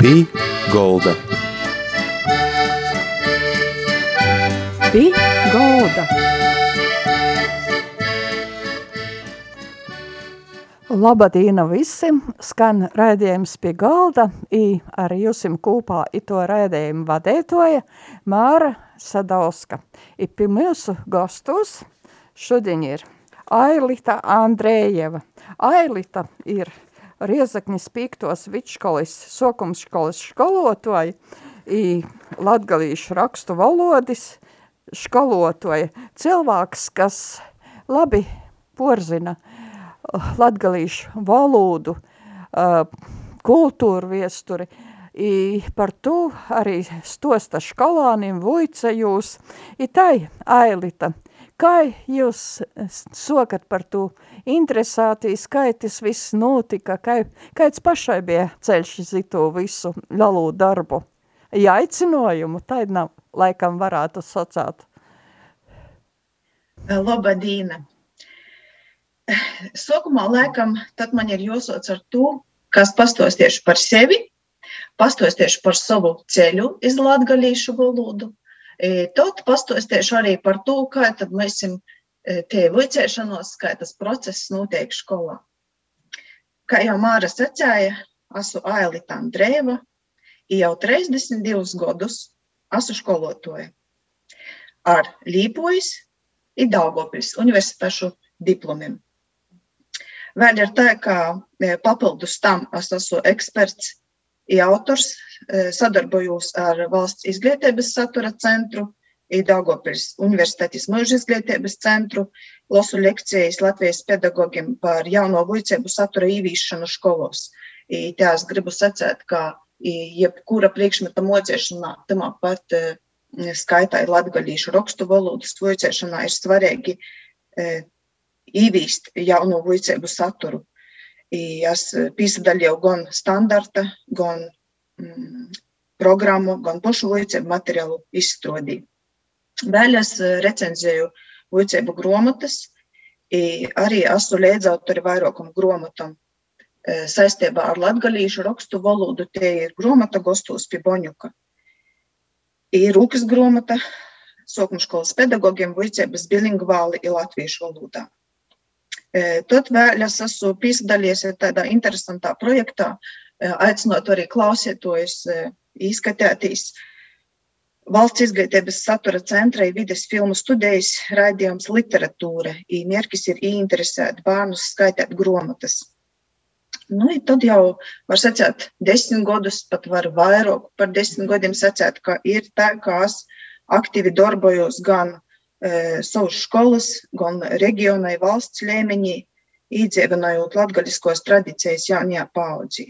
Pī Golda. Pī Golda. Labadīna visiem! Skan raidījums pie galda, i ar jūsim kūpā i to raidījumu vadētoja Māra Sadauska. I pie mūsu gastos šodien ir Ailita Andrējeva. Ailita ir Riezaknis Pīktos vidškolis, sokumškolis skolotoja i latgalīšu rakstu valodis skolotoja. Cilvēks, kas labi porzina uh, latgalīšu valodu, kultūru viesturi, I par to arī stosta skolānim vuicejūs. I tai, Ailita, kā jūs sokat par to interesētīs, kā tas viss notika, kā, kāds pašai bija ceļš zitu visu lielu darbu? Ja aicinājumu, tad nav, laikam varētu sacāt. Labadīna! Sākumā laikam tad man ir jāsauc ar to, kas pastostieši par sevi, pastostieši par savu ceļu iz latgalīšu valodu. Tad pastostieši arī par to, kā tad mēs te vicēšanos, kā tas process notiek skolā. Kā jau Māra sacēja, esmu Ailita Andrēva, jau 32 gadus esmu skolotoja ar Līpojas un Daugavpils universitāšu diplomiem. Vēl ir tā, ka papildus tam es esmu eksperts, autors, sadarbojos ar valsts izglītības satura centru, Daugavpils Universitātes mūža izglītības centru, lasu lekcijas Latvijas pedagogiem par jauno vuicēbu satura īvīšanu skolos. Tās gribu sacēt, ka jebkura priekšmeta mocēšanā, tamā pat skaitā ir latgalīšu rakstu valodas vuicēšanā ir svarīgi īvīst jauno vuicēbu saturu. Es pīsadaļoju gan standarta, gan mm, programmu, gan pašu vuicēbu materiālu izstrādīju. Vēl es recenzēju vuicēbu gromatas, arī esmu līdzautori vairākam gromatam saistībā ar latgalīšu rakstu valodu. Tie ir gromata Gostos pie Boņuka. Ir rūkas gromata sākumskolas pedagogiem vuicēbas bilingvāli ir latviešu valodā. Tad vēl es esmu piesaistījies tādā interesantā projektā, aicinot arī klausītājus izskatēties valsts izglītības satura centra vides filmu studijas raidījums literatūra. Mērķis ir ieinteresēt bērnus skaitīt gromatas. Nu, tad jau var sacīt, desmit gadus, pat var vairāk par desmit gadiem sacīt, ka ir tā, ka es aktīvi darbojos gan savas skolas, gan reģionai valsts līmenī, īdzīvinājot latgaļiskos tradīcijas jaunajā paudzī.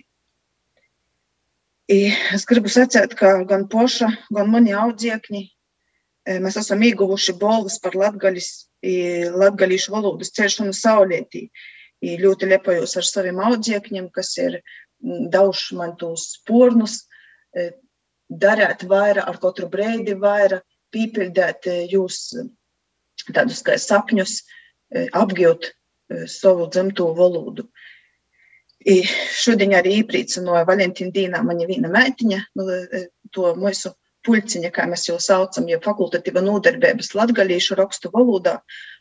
Es gribu sacīt, ka gan poša, gan mani audziekņi, mēs esam ieguvuši balvas par latgaļis, latgaļīšu valodas celšanu saulētī. Ļoti lepojos ar saviem audziekņiem, kas ir dauši man tos spurnus, darēt vairāk, ar katru breidi vairāk, pīpildēt jūs tādus kā sapņus, apgūt savu dzimto valodu. I šodien arī īpriecināja Valentīna Dīnā mana viena meitiņa, nu, to mūsu puļciņa, kā mēs jau saucam, ja fakultatīva nodarbības latgalīšu rakstu valodā,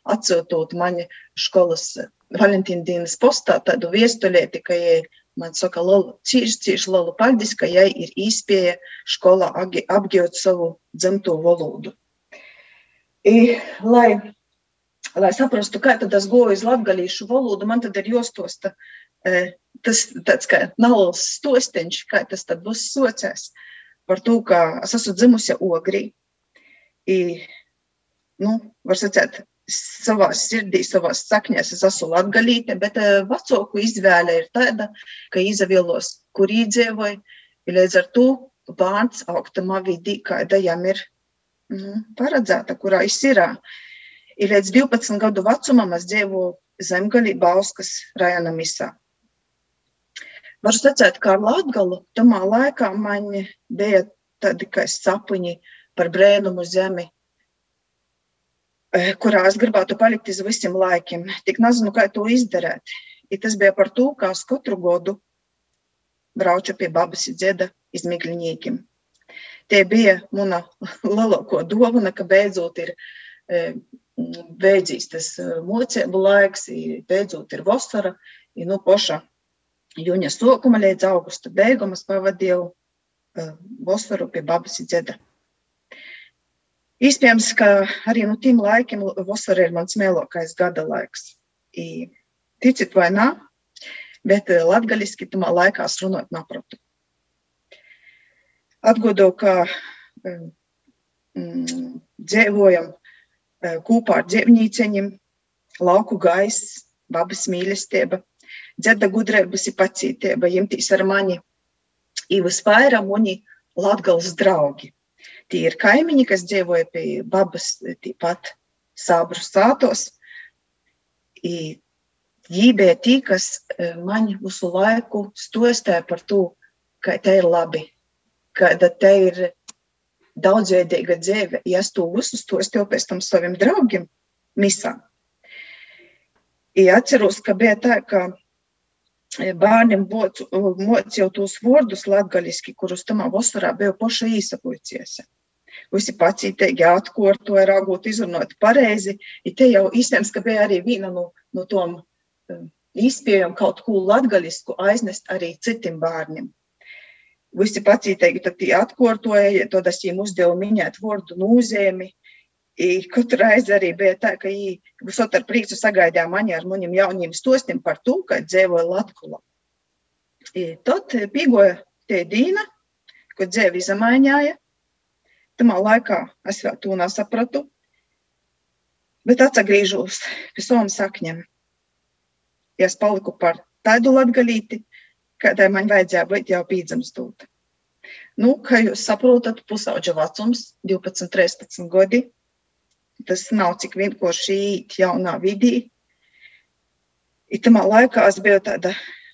atsūtot mani skolas Valentīna Dīnas postā tādu viestulēti, ka jai man saka, lolu, cīši, cīši lolu paldies, ka jai ir īspēja skolā apgūt savu dzimto valodu. I, lai, lai saprastu, kā tad es goju uz latgalīšu valodu, man tad ir jostosta tas tāds kā nalls stosteņš, kā tas tad būs socēs par to, ka es esmu dzimusi Ogrī. I, nu, var sacēt, savā sirdī, savā sakņās es esmu latgalīte, bet vecāku izvēle ir tāda, ka izavielos, kur īdzīvoja, ir līdz ar to bērns augtamā vidī, kāda jām ir nu, paredzēta, kurā es ir. Ir līdz 12 gadu vecumam es dzīvoju Zemgalī Bauskas rajona misā. Varu sacīt, ka ar Latgalu tamā laikā man bija tādi kā sapņi par brēnumu zemi, kurā es gribētu palikt uz visiem laikiem. Tik nezinu, kā to izdarīt. I tas bija par to, kā es katru gadu braucu pie babas dzieda izmigļņīkim. Tie bija mana lielāko dovana, ka beidzot ir e, beidzīs tas e, mocību laiks, beidzot ir vasara, ir nu poša jūņa sokuma līdz augusta beigām es pavadīju e, vasaru pie babas dzeda. Iespējams, ka arī no tiem laikiem vasara ir mans mēlākais gada laiks. I, ticit vai nā, bet latgaļiski tamā laikā runāt napratu. Atgodu, ka mm, dzīvojam kopā ar dzīvnīceņiem, lauku gaiss, babas mīlestība, dzeda gudrības ir pacītība, jimtīs ar mani. I vispār mani latgals draugi. Tie ir kaimiņi, kas dzīvoja pie babas tīpat sābru sātos. Viņi bija tie, kas man visu laiku stostīja par to, ka te ir labi, ka te ir daudzveidīga dzīve, ja es to visu stostīju pēc tam saviem draugiem misā. Ja atceros, ka bija tā, ka bērniem mocīju tos vārdus latgaliski, kurus tamā vasarā bija paša īsapuļcies. Visi pacītīgi atkārtoja, rāgot izrunāt pareizi. I te jau īstenībā, ka bija arī viena no, no tom izspējām kaut ko latgalisku aiznest arī citiem bērniem visi pacītīgi tad atkārtoja, tad es viņiem uzdevu minēt vārdu nūzēmi. Katru reizi arī bija tā, ka viņi ar prieku sagaidīja mani ar maniem jauniem stostiem par to, ka dzīvoja Latvijā. Tad pīgoja tie dīna, ko dzīve izmaiņāja. Tamā laikā es vēl to nesapratu, bet atgriežos pie savām sakņiem. Ja es paliku par tādu latgalīti, kādai man vajadzēja būt jau pīdzamstūt. Nu, kā jūs saprotat, pusauģa vecums, 12, 13 gadi, tas nav cik vienkārši īt jaunā vidī. Itamā laikā es biju tāda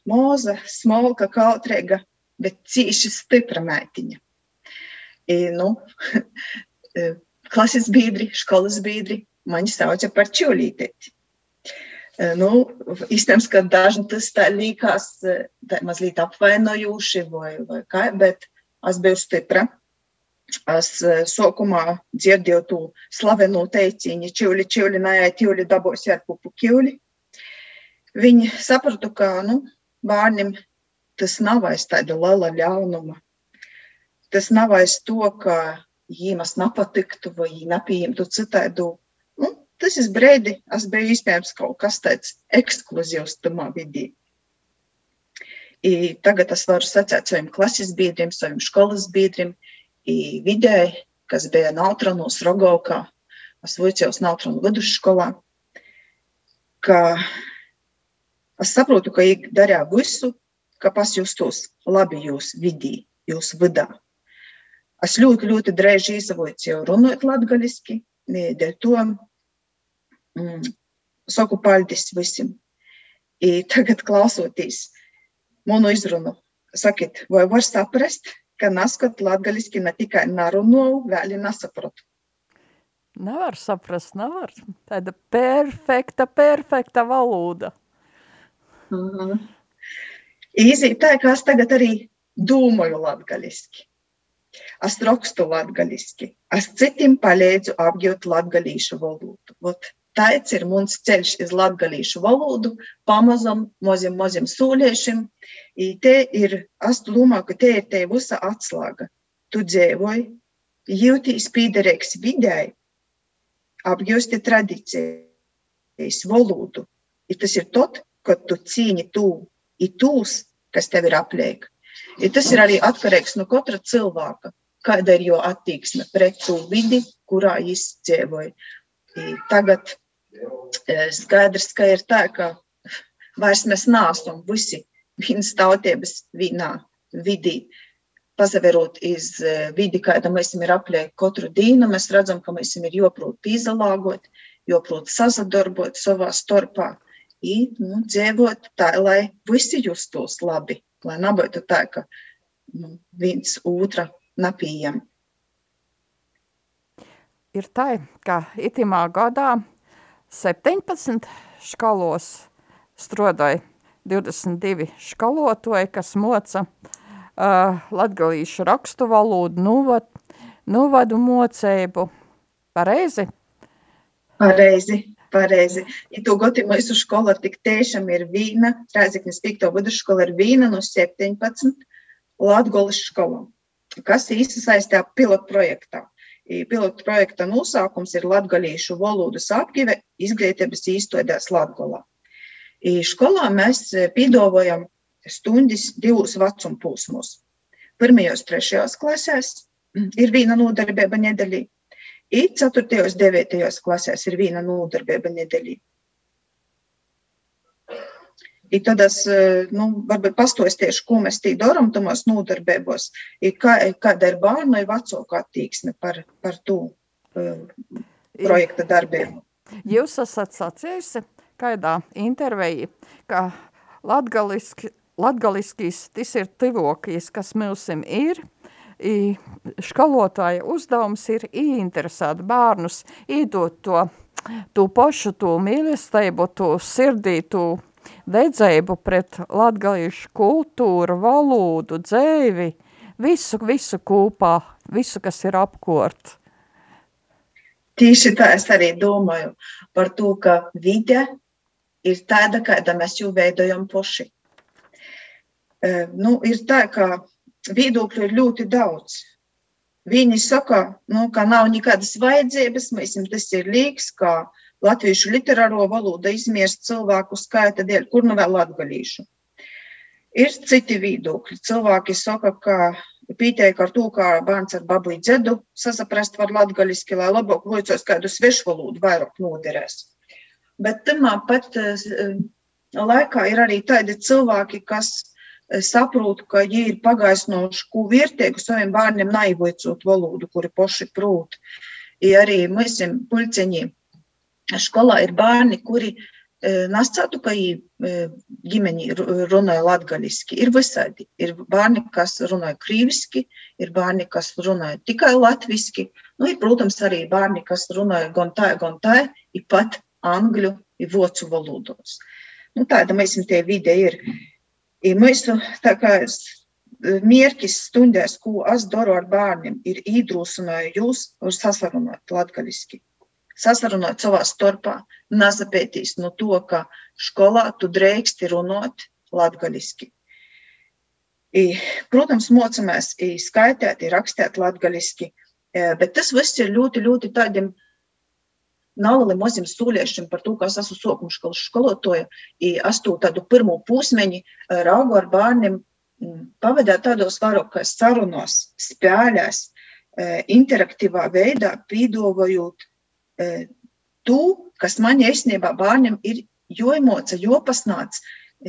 moza, smalka, kautrīga, bet cīši stipra meitiņa. I, nu, klases biedri, skolas biedri mani sauca par čulītēti. Nu, Iespējams, ka dažiem tas tā likās tā mazliet apvainojoši, vai, vai kā, bet es biju stipra. Es sākumā dzirdēju to slavenu teicienu, čūli, čūli, nē, ķūli dabūsi ar pupu ķūli. Viņi sapratu, ka nu, bērniem tas nav aiz tāda liela ļaunuma. Tas nav aiz to, ka viņiem tas nepatiktu vai viņi nepieņemtu citādu ir brīdi, es biju iespējams kaut kas tāds ekskluzīvs tamā vidī. I tagad es varu sacīt saviem klases biedriem, saviem skolas biedriem, vidēji, kas bija Nautronos Rogovkā, es vicējos Nautronu vidusskolā, ka es saprotu, ka viņi darīja visu, ka pasjustos labi jūs vidī, jūs vidā. Es ļoti, ļoti drēži izavoju runāt latgaliski, dēļ to saku paldies visiem. I tagad klausoties manu izrunu, sakiet, vai var saprast, ka naskot latgaliski ne tikai narunu, vēl ir nesaprotu. Nevar saprast, nevar. Tāda perfekta, perfekta valoda. -hmm. Izīt tā, ka es tagad arī domāju latgaliski. Es rakstu latgaliski. Es citiem palīdzu apgūt latgalīšu valodu. Vot Tāds ir mans ceļš uz latgalīšu valodu, pamazam, maziem sūliešiem. I te ir, es domāju, ka te ir te visa atslēga. Tu dzīvoji, jūties pīderīgs vidēji, apgūsti tradīcijas, valodu. I tas ir tot, kad tu cīni tu, i tūs, kas tev ir apliek. I tas ir arī atkarīgs no katra cilvēka, kāda ir jo attieksme pret to vidi, kurā viņš dzīvoja. Tagad Skaidrs, ka ir tā, ka vairs mēs neesam visi vienas tautības vienā vidī. Pazaverot iz vidi, kāda mēs ir apliek katru dienu, mēs redzam, ka mēs ir joprot izalāgot, joprot sazadarbot savā starpā. I, nu, dzīvot tā, lai visi justos labi, lai nebūtu tā, ka nu, viens otra napījam. Ir tā, ka itimā gadā 17 skalos strādāja 22 skalotoji, kas moca uh, latgalīšu rakstu valodu, nuvad, nuvadu mocēbu. Pareizi? Pareizi, pareizi. Ja to goti mūsu škola tik tiešām ir vīna, Rēziknis 5. vidusskola ir vīna no 17 Latgolas skolām, kas īsti saistā pilotu projektā. Pilotu projekta nosākums ir latgalīšu valodas apgive izglītības īstoidās Latgolā. Skolā mēs pīdovojam stundas divus vecuma posmus. Pirmajos, trešajos klasēs ir viena nodarbība nedēļā, I 4. un 9. klasēs ir viena nodarbība nedēļā. I tad es nu, varbūt pastāstīšu, ko mēs tī darām tomās nodarbībos, kā, kāda ir bērnu vecāku attieksme par, par to uh, projekta darbību. Jūs esat sacījusi kādā intervijā, ka latgaliski, latgaliskīs tas ir tivokīs, kas mums ir, i, skolotāja uzdevums ir ieinteresēt bērnus, iedot to, to pašu, to mīlestību, to sirdī, to dedzēbu pret latgalīšu kultūru, valodu, dzēvi, visu, visu kopā, visu, kas ir apkort. Tieši tā es arī domāju par to, ka vide ir tāda, kāda mēs jau veidojam paši. Uh, nu, ir tā, ka viedokļu ir ļoti daudz. Viņi saka, nu, ka nav nekādas vajadzības, mēs tas ir līgs, kā latviešu literāro valodu izmirst cilvēku skaita dēļ, kur nu vēl latgalīšu. Ir citi viedokļi. Cilvēki saka, ka pieteik ar to, kā bērns ar babu dzedu sasaprast var latgaliski, lai labāk locos kādu svešu valodu vairāk noderēs. Bet tamā pat uh, laikā ir arī tādi cilvēki, kas saprotu, ka viņi ir pagaisnojuši ko vērtīgu saviem bērniem naivojot valodu, kuri poši prūt. Ja arī mēs puļceņi skolā ir bērni, kuri nascātu, ka viņi ģimeni runāja latgaliski. Ir visādi. Ir bērni, kas runāja krīviski, ir bērni, kas runāja tikai latviski. Nu, ir, protams, arī bērni, kas runāja gan tā, gan tā, ir pat angļu, ir vocu valodos. Nu, tāda mēs tie vide ir. I mūsu mērķis stundēs, ko es daru ar bērniem, ir iedrošināt jūs uz sasarunāt latgaļiski. Sasarunāt savā starpā, nesapētīs no to, ka skolā tu drēksti runāt latgaļiski. I, protams, mocamies skaitīt, rakstīt latgaļiski, bet tas viss ir ļoti, ļoti tādiem nelieliem maziem sūliešiem par to, ka es esmu sokuma skolas skolotoja. Es to tādu pirmo pusmeņu raugu ar bērniem pavadīju tādos vairākos sarunos, spēlēs, interaktīvā veidā pīdovojot to, kas man īstenībā bērniem ir joimoca, jopasnāts,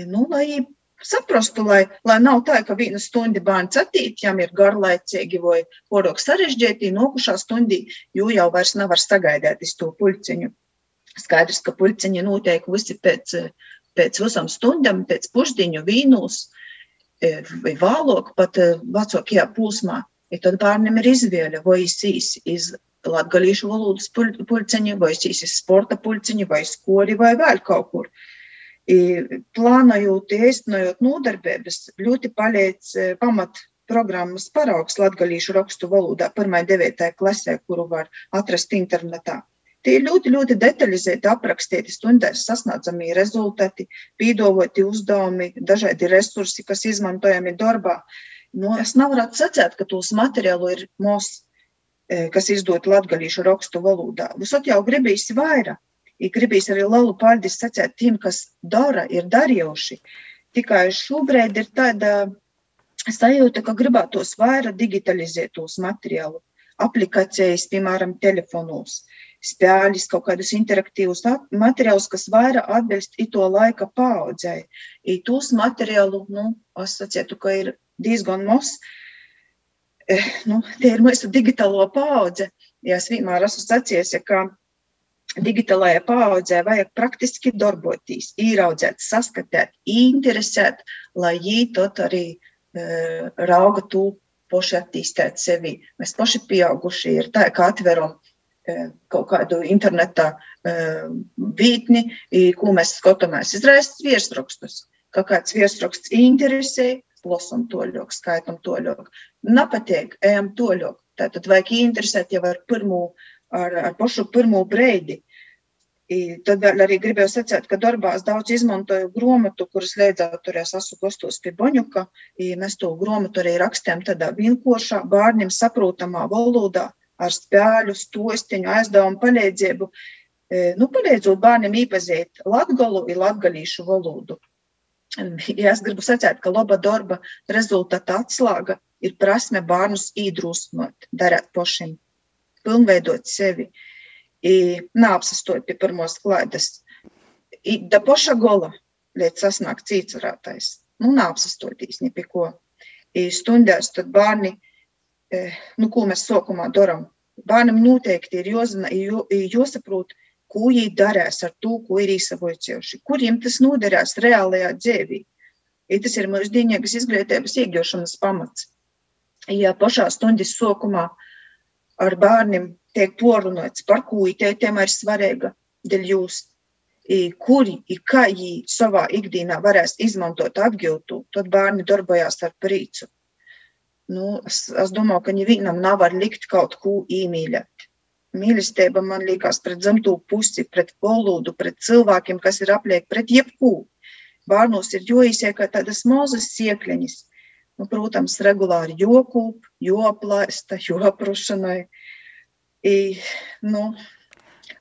nu, lai saprastu, lai, lai nav tā, ka viena stunda bērns attīt, jām ir garlaicīgi vai porok sarežģīti, nokušā stundī, jo jau vairs nevar sagaidēt iz to puļciņu. Skaidrs, ka puļciņi notiek visi pēc, pēc visam stundam, pēc pušdiņu vīnūs e, vai vālok pat vecākajā pūsmā. Ja tad bērnam ir izvēle, vai izsīs iz latgalīšu valodas puļciņu, vai izsīs iz sporta puļciņu, vai skoli, vai vēl kaut kur. Uh, plānojot, īstenojot nodarbības, ļoti palīdz e, pamat programmas paraugs latgalīšu rakstu valodā 1.9. klasē, kuru var atrast internetā. Tie ir ļoti, ļoti detalizēti aprakstīti stundās sasniedzamie rezultāti, pīdovoti uzdevumi, dažādi resursi, kas izmantojami darbā. Nu, es nevaru sacīt, ka tos materiālu ir mūs, e, kas izdot latgalīšu rakstu valodā. Visot jau gribīs vairāk gribīs arī lielu paldies sacēt tiem, kas dara, ir darījuši. Tikai šobrīd ir tāda sajūta, ka gribētos vairāk digitalizēt tos materiālus, aplikācijas, piemēram, telefonos, spēļus, kaut kādus interaktīvus materiālus, kas vairāk atbilst to laika paudzei. I tos materiālu, nu, es sacītu, ka ir diezgan mos. Eh, nu, tie ir mūsu digitālo paudze. Ja es vienmēr esmu sacījis, ka digitālajā paudzē vajag praktiski darboties, ieraudzēt, saskatīt, interesēt, lai viņi tot arī uh, rauga to paši attīstīt sevi. Mēs paši pieauguši ir tā, ka atveram uh, kaut kādu internetā uh, vītni, ko mēs skatāmies. Izraist virsrakstus. Kā kāds virsraksts interesē, lasam toļok, skaitam toļok. Napateik, ejam toļok. Tātad vajag interesēt jau ar pirmo, ar, ar pašu pirmo breidi. I tad arī gribēju sacīt, ka darbā es daudz izmantoju grāmatu, kuras leidzā tur es esmu kostos pie Boņuka. Mēs to grāmatu arī rakstījām tādā vienkāršā, bērniem saprotamā valodā, ar spēļu, stostiņu, aizdevumu palīdzību. E, nu, palīdzot bērniem iepazīt latgolu un latgalīšu valodu. Ja es gribu sacīt, ka laba darba rezultāta atslēga ir prasme bērnus īdrūsmot, darīt pašiem, pilnveidot sevi. Neapsastot pie pirmos klaidas. Da poša gola, līdz sasnāk cīcarātais. Nu, neapsastotīs ni pie ko. I stundās tad bērni, nu, ko mēs sokumā daram. Bērnam noteikti ir jāzina, jāsaprot, ko viņi darēs ar to, ko ir izsavojuši, kuriem tas noderēs reālajā dzīvī. I tas ir mūsu dienīgas izglītības iegūšanas pamats. Ja pašā stundas sokumā ar bērniem tiek porunāts, par ko tēma ir svarīga dēļ jūs, kuri i kā viņi savā ikdienā varēs izmantot apgūtu, tad bērni darbojās ar prīcu. Nu, es, es domāju, ka nevienam nav var likt kaut ko īmīļot. Mīlestība man liekas pret zemto pusi, pret valodu, pret cilvēkiem, kas ir apliek, pret jebkū. Bērnos ir joīsiek kā tādas mazas siekļeņas. Nu, protams, regulāri jokūp, joaplēsta, joaprušanai. I, nu,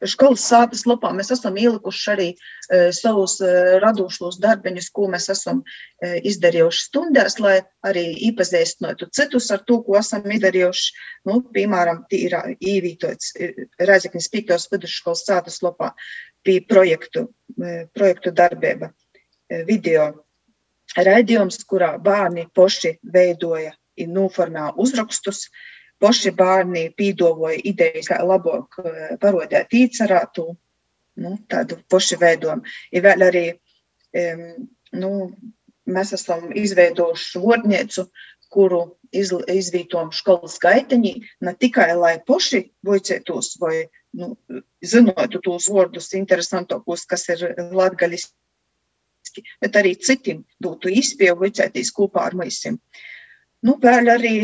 Skolas sāpes lapā mēs esam ielikuši arī e, savus e, radošos darbiņus, ko mēs esam e, izdarījuši stundās, lai arī iepazīstinātu citus ar to, ko esam izdarījuši. Nu, piemēram, ir īvītots Reizeknis Pīkos vidusskolas sātas lapā pie projektu, projektu darbība video raidījums, kurā bērni poši veidoja un noformēja uzrakstus. E, Poši bērni pīdovoja idejas, kā labāk eh, parodēt īcerātu, nu, tādu poši veidojumu. Ir vēl arī, um, nu, mēs esam izveidojuši vodniecu, kuru iz, izvītojam skolas gaiteņī, ne tikai lai poši vocētos vai nu, zinotu tos vārdus interesantākos, kas ir latgaļiski, bet arī citiem dotu izpēju vocētīs kopā ar mēs. Nu, vēl arī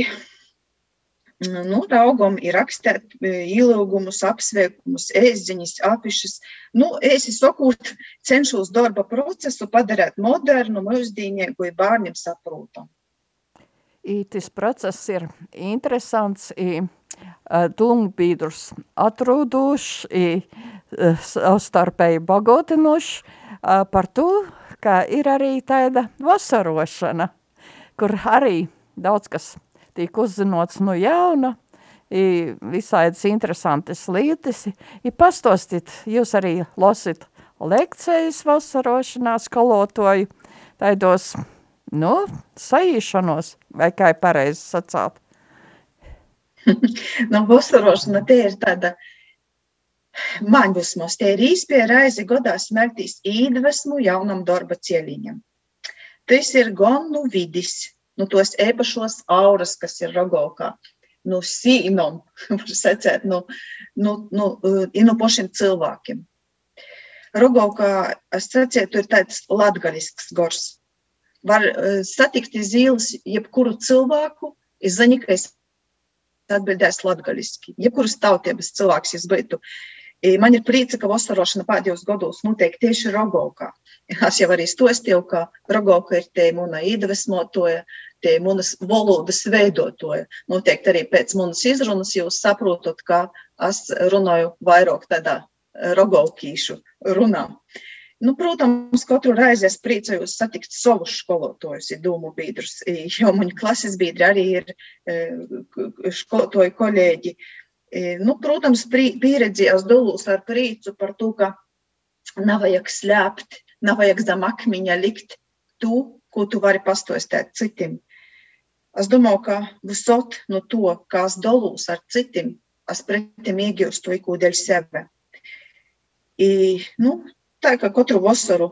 nu, raugam ir rakstīt e, ielūgumus, apsveikumus, ēziņas, apišas. Nu, es sakot, cenšos darba procesu padarīt modernu, mūsdīnieku, ja bērniem saprotam. I tas process ir interesants, i dūmbiedrus atrūduši, i savstarpēji bagotinoši par to, ka ir arī tāda vasarošana, kur arī daudz kas tiek uzzinots no jauna, visādas interesantas lietas, i pastostit, jūs arī losit lekcijas vasarošanā skolotoju, taidos, nu, saīšanos, vai kā pareizi sacāt? nu, vasarošana tie ir tāda maņdusmos, tie ir īspie raizi godā smeltīs īdvesmu jaunam darba cieliņam. Tas ir gan nu vidis, nu, tos īpašos auras, kas ir Rogovkā. Nu, sīnum, var secēt, nu, nu, nu, ir no pašiem cilvēkiem. Rogovkā, es secēju, tur ir tāds latgaļisks gors. Var satikt iz ielas jebkuru cilvēku, es atbildēs latgaļiski. Jebkuras tautības cilvēks es būtu. Man ir priece, ka vasarošana pēdējos gados notiek tieši Rogovkā. Es jau arī stostīju, ka Rogovka ir te mūna iedvesmotoja, tie manas valodas veidotoja. Noteikti arī pēc manas izrunas jūs saprotat, ka es runāju vairāk tādā rogovkīšu runā. Nu, protams, katru reizi es priecājos satikt savus skolotājus, ja domu biedrus, jo mani klases biedri arī ir e, skolotāju kolēģi. Nu, protams, pieredzi es dalos ar priecu par to, ka nav vajag slēpt, nav vajag zem akmeņa likt to, ko tu vari pastostēt citiem. Es domāju, ka visot no to, kā es dalos ar citiem, es pretim iegūstu to dēļ sevi. I, nu, tā kā katru vasaru,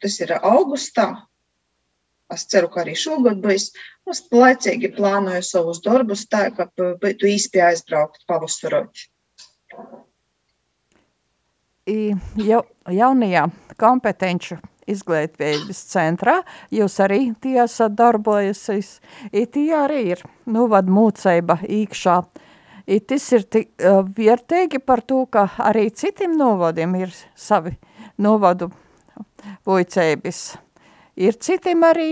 tas ir augustā, es ceru, ka arī šogad būs, es laicīgi plānoju savus darbus tā, ka būtu īsti aizbraukt pavasarot. Ja, jaunajā kompetenču izglītības centrā, jūs arī tie esat darbojusies, tie arī ir, nu, vad mūceiba īkšā. I tas ir tik uh, vērtīgi par to, ka arī citiem novadiem ir savi novadu vuicēbis. Ir citiem arī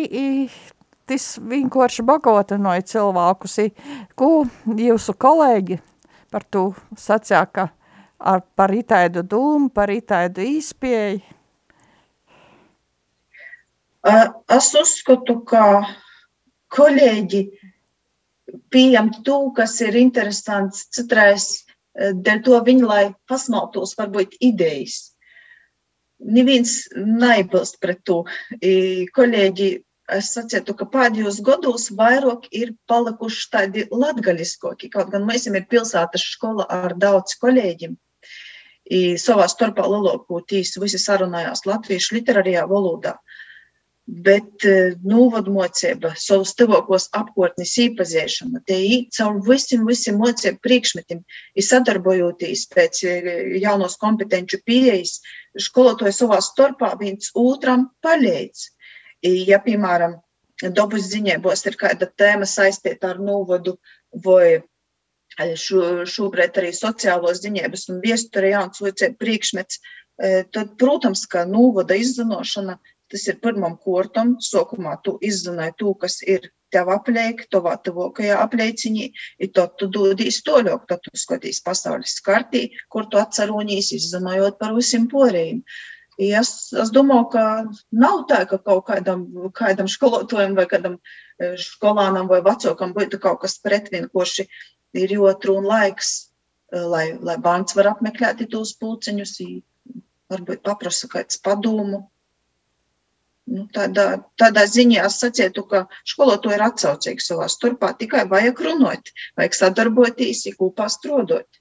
tas vienkārši bagotinoja cilvēkus, ko jūsu kolēģi par to sacīja, ka ar, par itaidu dūmu, par itaidu īspēju, Es uzskatu, ka kolēģi pieņem to, kas ir interesants citreiz, dēļ to viņi, lai pasmaltos varbūt idejas. Neviens neiebilst pret to. Kolēģi, es sacītu, ka pēdējos gados vairāk ir palikuši tādi latgaļiskoki, kaut gan mēs ir pilsētas skola ar daudz kolēģiem. Savā starpā lielākoties visi sarunājās latviešu literārajā valodā. Uh, bet e, novadmocība, savus tuvākos apkārtnes īpazīšana, te ir caur visiem, visiem mocību priekšmetiem, ir sadarbojoties pēc e, jaunos kompetenču pieejas, skolotāji savā starpā viens otram palīdz. Ja, piemēram, dabas ziņībos ir kāda tēma saistīta ar novadu vai šo, šobrīd arī sociālos ziņības un viesturē jauns mocību priekšmets, tad, protams, ka novada izzinošana – Tas ir pirmam kortam, sākumā tu izzināji to, kas ir tev apliek, tavā tuvākajā aplieciņī, un tad tu dodies toļok, tad tu skatīs pasaules kartī, kur tu atceronies, izzinājot par visiem porējiem. Es, es domāju, ka nav tā, ka kaut kādam, kādam skolotājam vai kādam e, skolānam vai vecākam būtu kaut kas pretvinkoši, ir jotru un laiks, e, lai, lai bērns var apmeklēt tos pulciņus, varbūt paprasa kāds padomu Nu, tādā, tādā ziņā es sacītu, ka skolotāji ir atsaucīgi savā starpā, tikai vajag runāt, vajag sadarboties, kopā strādāt.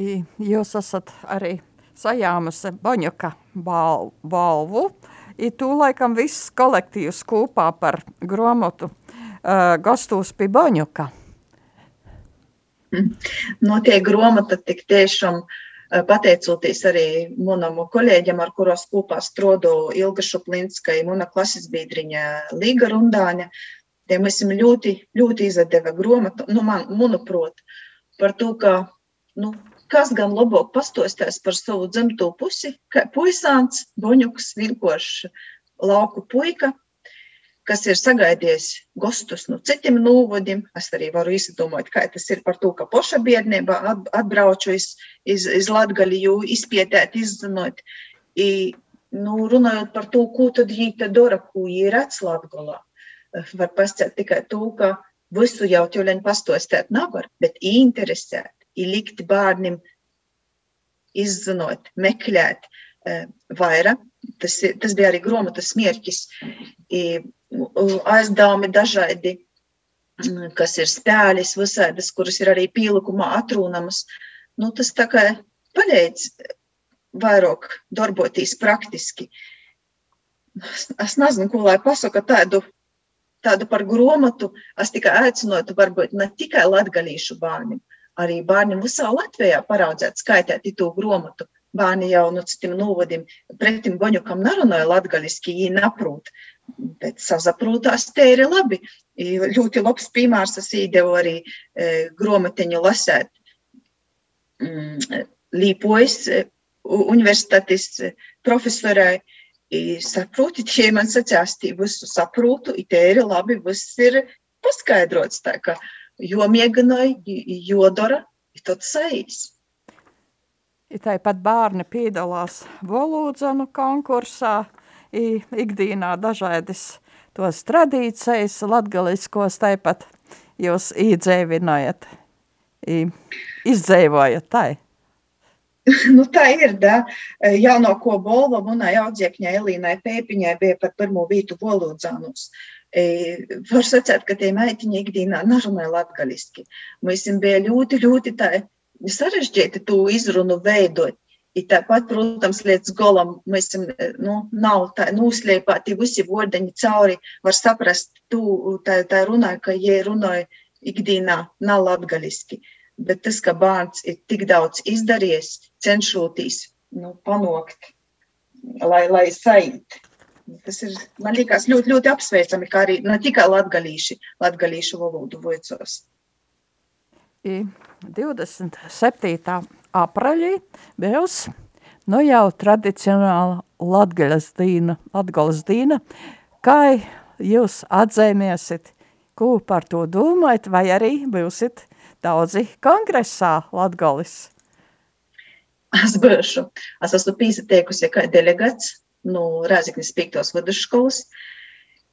Jūs esat arī sajāmusi Boņuka bal balvu, i tu laikam viss kolektīvs kopā par gromotu uh, gastūs pie Boņuka. No tie gromata tik tiešām uh, pateicoties arī manam kolēģim, ar kuros kopā strādāju Ilga Šuplinskai, mana klases biedriņa Līga Rundāņa. Tie mēs esam ļoti, ļoti izdeva gromatu, nu, man, manuprāt, par to, ka, nu, kas gan labāk pastostās par savu dzimto pusi, kā puisāns, boņuks, vienkārši lauku puika, kas ir sagaidījis gostus no citiem novadiem. Es arī varu izdomāt, kā tas ir par to, ka poša biednība atbrauču iz, iz, iz Latgali, jo izpietēt, izzinot. I, nu, runājot par to, ko tad viņi te dara, ko viņi redz Latgalā, var pasciet tikai to, ka visu jau ķuļaņu pastostēt nevar, bet interesēt, likt bērniem izzinot, meklēt vairāk. Tas, tas bija arī grāmatas mērķis aizdevumi dažādi, mm, kas ir spēļas visādas, kuras ir arī pielikumā atrūnamas. Nu, tas tā kā palīdz vairāk darboties praktiski. Es nezinu, ko lai pasaka tādu, tādu par gromatu. Es tikai aicinotu varbūt ne tikai latgalīšu bērniem, arī bērniem visā Latvijā paraudzēt skaitēt to gromatu. Bērni jau no citiem novadiem pretim boņukam nerunāja latgaliski, viņi naprūt. Bet sazaprūtās te ir labi. Ļoti labs piemērs es īdevu arī e, gromatiņu lasēt. Mm, Līpojas e, universitātes profesorai saproti, tie man tī visu saprūtu, i te ir labi, viss ir paskaidrots, tā ka jo mieganoj, jo dara, i tad saīs. Tāpat bērni piedalās valodzanu konkursā, ikdienā dažādas tos tradīcijas, latgaliskos tāpat jūs īdzēvinājat, izdzēvojat tai. nu, tā ir. Da. Jaunāko balvu manai audzēkņai Elīnai Pēpiņai bija par pirmo vītu valodzānus. Var sacīt, ka tie meitiņi ikdienā nerunāja latgaliski. Mēs bija ļoti, ļoti tā sarežģīti to izrunu veidot. I tāpat, protams, līdz galam mēs nu, nav tā noslēpāti visi vordeņi cauri, var saprast, tu tā, tā runāja, ka, ja runāja ikdienā, nav latgaliski. Bet tas, ka bērns ir tik daudz izdarījis, cenšoties nu, panākt lai, lai saīt. Tas ir, man liekas, ļoti, ļoti apsveicami, kā arī ne tikai latgalīši, latgalīšu valodu voicos. 27. apraļī būs nu jau tradicionāla latgaļas dīna, latgaļas dīna, kā jūs atzīmēsiet, ko par to domājat, vai arī būsiet daudzi kongresā latgalis? Es būšu. Es esmu piesateikusi kā delegats no Rēziknis 5. vidusskolas.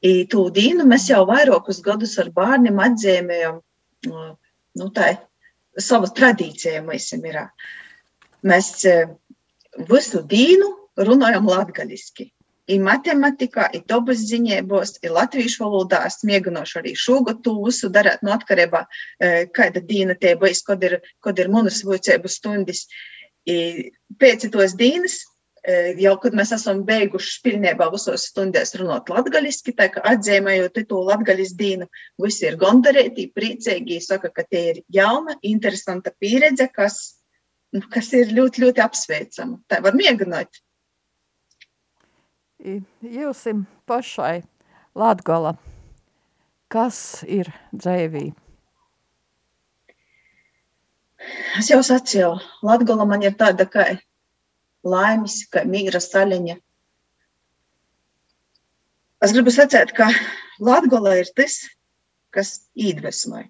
I tū dīnu mēs jau vairākus gadus ar bērniem atzīmējam, nu tā, savu tradīciju mēs ir. Mēs e, visu dīnu runājam latgaliski. I matematikā, i dabas ziņēbos, i latviešu valodā es mēģināšu arī šogad to visu darīt no atkarībā, e, kāda dīna tie būs, kad ir, kad ir manas vocēbu stundas. I pēc tos dīnas jau, kad mēs esam beiguši pilnībā visos stundās runāt latgaliski, tā kā atzīmējot to latgalis dīnu, visi ir gondarēti, priecīgi, saka, ka tie ir jauna, interesanta pieredze, kas, nu, kas ir ļoti, ļoti apsveicama. Tā var mēģināt jūsim pašai Latgola, kas ir dzēvī? Es jau sacīju, Latgola man ir tāda kā laimes, kā mīra saļaņa. Es gribu sacīt, ka Latgola ir tas, kas iedvesmoja.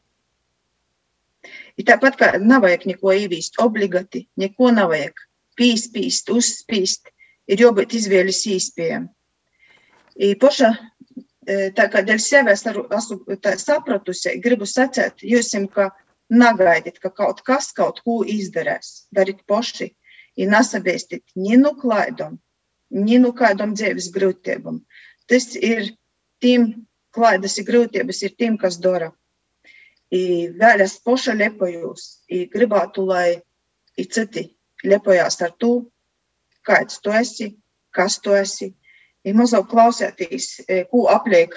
Ir tāpat kā nav vajag neko īvīst obligāti, neko nav vajag pīspīst, uzspīst ir jābūt izvēles īspējām. Poša, tā kā dēļ sevi es esmu sapratusi, gribu sacēt jūsim, ka nagaidiet, ka kaut kas kaut ko izdarēs. Dariet poši, ir nesabiestit ni nu klaidom, ni nu kādam dzīves grūtībam. Tas ir tiem, klaidas ir grūtības, ir tiem, kas dara. I vēl es poša lepojos, i gribētu, lai i citi lepojās ar to, kāds tu esi, kas tu esi. Ir mazliet klausēties, e, ko apliek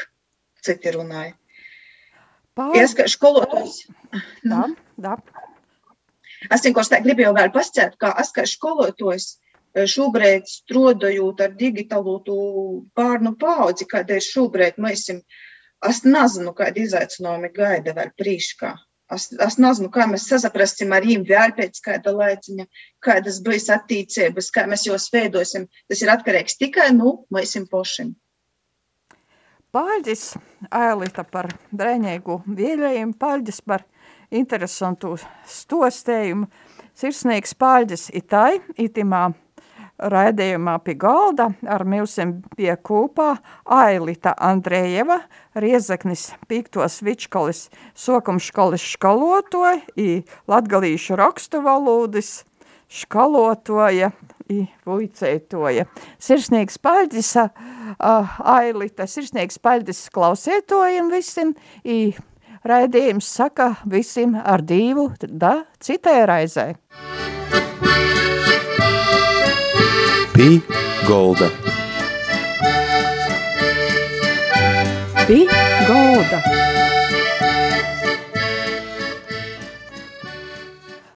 citi runāja. Pār... Es kā skolotājs. Da, da. Tā gribēju vēl pasciet, ka kā skolotājs e, šobrīd strādājot ar digitālu bērnu paudzi, kāda ir šobrīd, mēs esam, es nezinu, kāda izaicinājumi gaida vēl prīškā. Es, es nezinu, kā mēs saprasim ar viņiem vēl pēc kāda laiciņa, kādas būs attīstības, kā mēs jos veidosim. Tas ir atkarīgs tikai no nu, mums pašiem. Paldies, Ailita, par drēņēgu vīļējumu, paldies par interesantu stostējumu. Sirsnīgs paldies itai, itimā raidījumā pie galda ar milsim pie kūpā Ailita Andrejeva, Riezaknis Pīktos Vičkolis, Sokumškolis škalotoja, i latgalīšu rakstu valūdis škalotoja, i vuicētoja. Sirsnīgs paļdis, uh, Ailita, sirsnīgs paļdis klausētojiem visiem, i raidījums saka visiem ar divu, da citai raizē. Pī Golda. Pī Golda.